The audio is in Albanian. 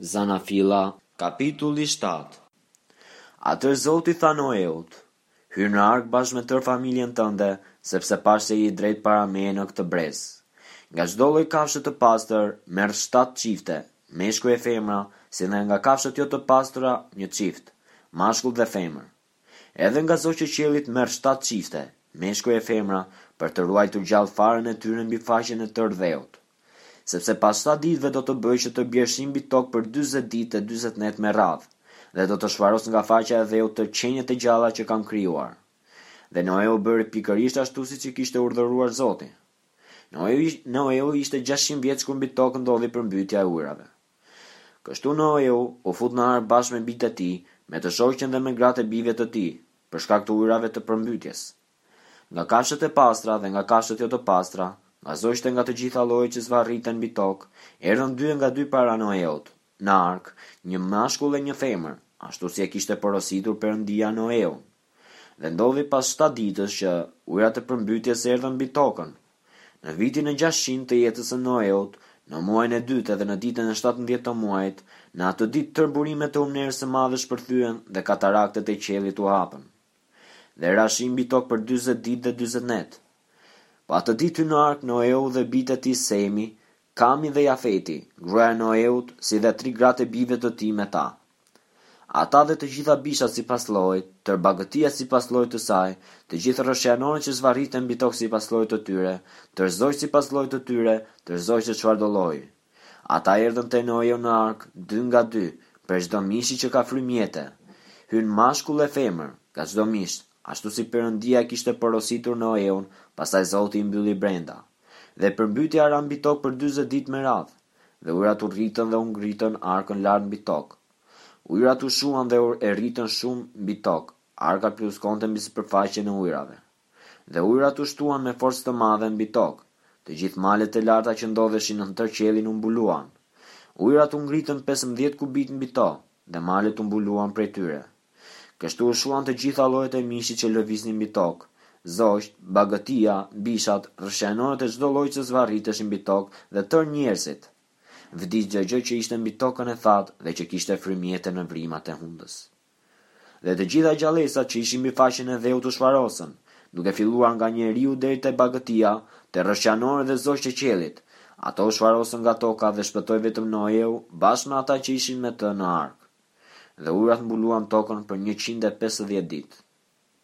Zanafilla, kapitulli shtatë Atëherë Zoti i tha Noeut, Hyr në arkë bashkë me tërë familjen tënde, sepse pashë se je i drejtë para Meje në këtë brez. Nga çdo lloj kafshe të pastër, merr shtatë çifte, meshkuj e femra, si dhe nga kafshët jo të pastra, një çift, mashkull dhe femër. Edhe nga zogjtë e qiellit merr shtatë çifte, meshkuj e femra, për të ruajtur gjallë farën e tyre mbi faqen e tërë dheut. Sepse pas shtatë ditëve do të bëj që të bjerë shi mbi tokë për dyzet ditë e dyzet net me radhë, dhe do të shfaros nga faqja e dheut tërë qeniet e gjalla që kam krijuar. Dhe Noeu bëri pikërisht ashtu siç i kishte urdhëruar Zoti. Noeu ishte gjashtëqind vjeç kur mbi tokë ndodhi përmbytja e ujërave. Kështu Noeu u fut në arkë bashkë me bijtë e tij, me të shoqen dhe me gratë e bijve të tij, për shkak të ujërave të përmbytjes. Nga kafshët e pastra dhe nga kafshët jo të pastra, nga zogjtë e nga të gjitha llojet që zvarriten mbi tokë, erdhën dy e nga dy para Noeut, në arkë, një mashkull e një femër, ashtu si e kishte porositur Perëndia Noeun. dhe ndodhi pas shtatë ditësh që ujërat e përmbytjes erdhën mbi tokën. Në vitin e gjashtëqind të jetës së Noeut, në muajin e dytë edhe në ditën e shtatëmbëdhjetë të muajit, në atë ditë tërë burimet e humnerës së madhe shpërthyen dhe kataraktet e qiellit u hapën. Dhe ra shi mbi tokë për dyzet ditë dhe dyzet net. Po atë ditë hynë në arkë Noeu dhe bijtë e tij Semi, Kami dhe Jafeti, gruaja e Noeut, si dhe tri gratë e bijve të tij me ta. Ata dhe të gjitha bishat sipas llojit, tërë bagëtia sipas llojit të saj, të gjithë rrëshqanorët që zvarriten mbi tokë sipas llojit të tyre, tërë zogjtë sipas llojit të tyre, tërë zogjtë çfarëdo lloji. Ata erdhën te Noeu në arkë, dy nga dy, prej çdo mishi që ka frymë jete. Hynë mashkull e femër, nga çdo mish, ashtu si Perëndia e kishte porositur Noeun, pastaj Zoti i mbylli brenda. Dhe përmbytja ra mbi tokë për dyzet ditë me radhë. Dhe ujërat u rritën dhe u ngritën arkën lart mbi tokë. Ujërat u shtuan dhe u rritën shumë mbi tokë, arka plluskonte mbi sipërfaqen e ujërave. Dhe ujërat u shtuan me forcë të madhe mbi tokë, të gjithë malet e larta që ndodheshin nën tërë qiellin u mbuluan. Ujërat u ngritën pesëmbëdhjetë kubitë mbi to, dhe malet u mbuluan prej tyre. Kështu u shuan të gjitha llojet e mishit që lëviznin mbi tokë, zogjtë, bagëtia, bishat, rrëshqanorët e çdo lloji që zvarriteshin mbi tokë dhe tërë njerëzit. Vdiq çdo gjë që ishte mbi tokën e thatë dhe që kishte frymë jete në vrimat e hundës. Dhe të gjitha gjallesat që ishin mbi faqen e dheut u shfarosën, duke filluar nga njeriu deri te bagëtia, te rrëshqanorët dhe zogjtë e qiellit, ato u shfarosën nga toka dhe shpëtoi vetëm Noeu bashkë me ata që ishin me të në arkë. dhe ujërat mbuluan tokën për njëqind e pesëdhjetë ditë.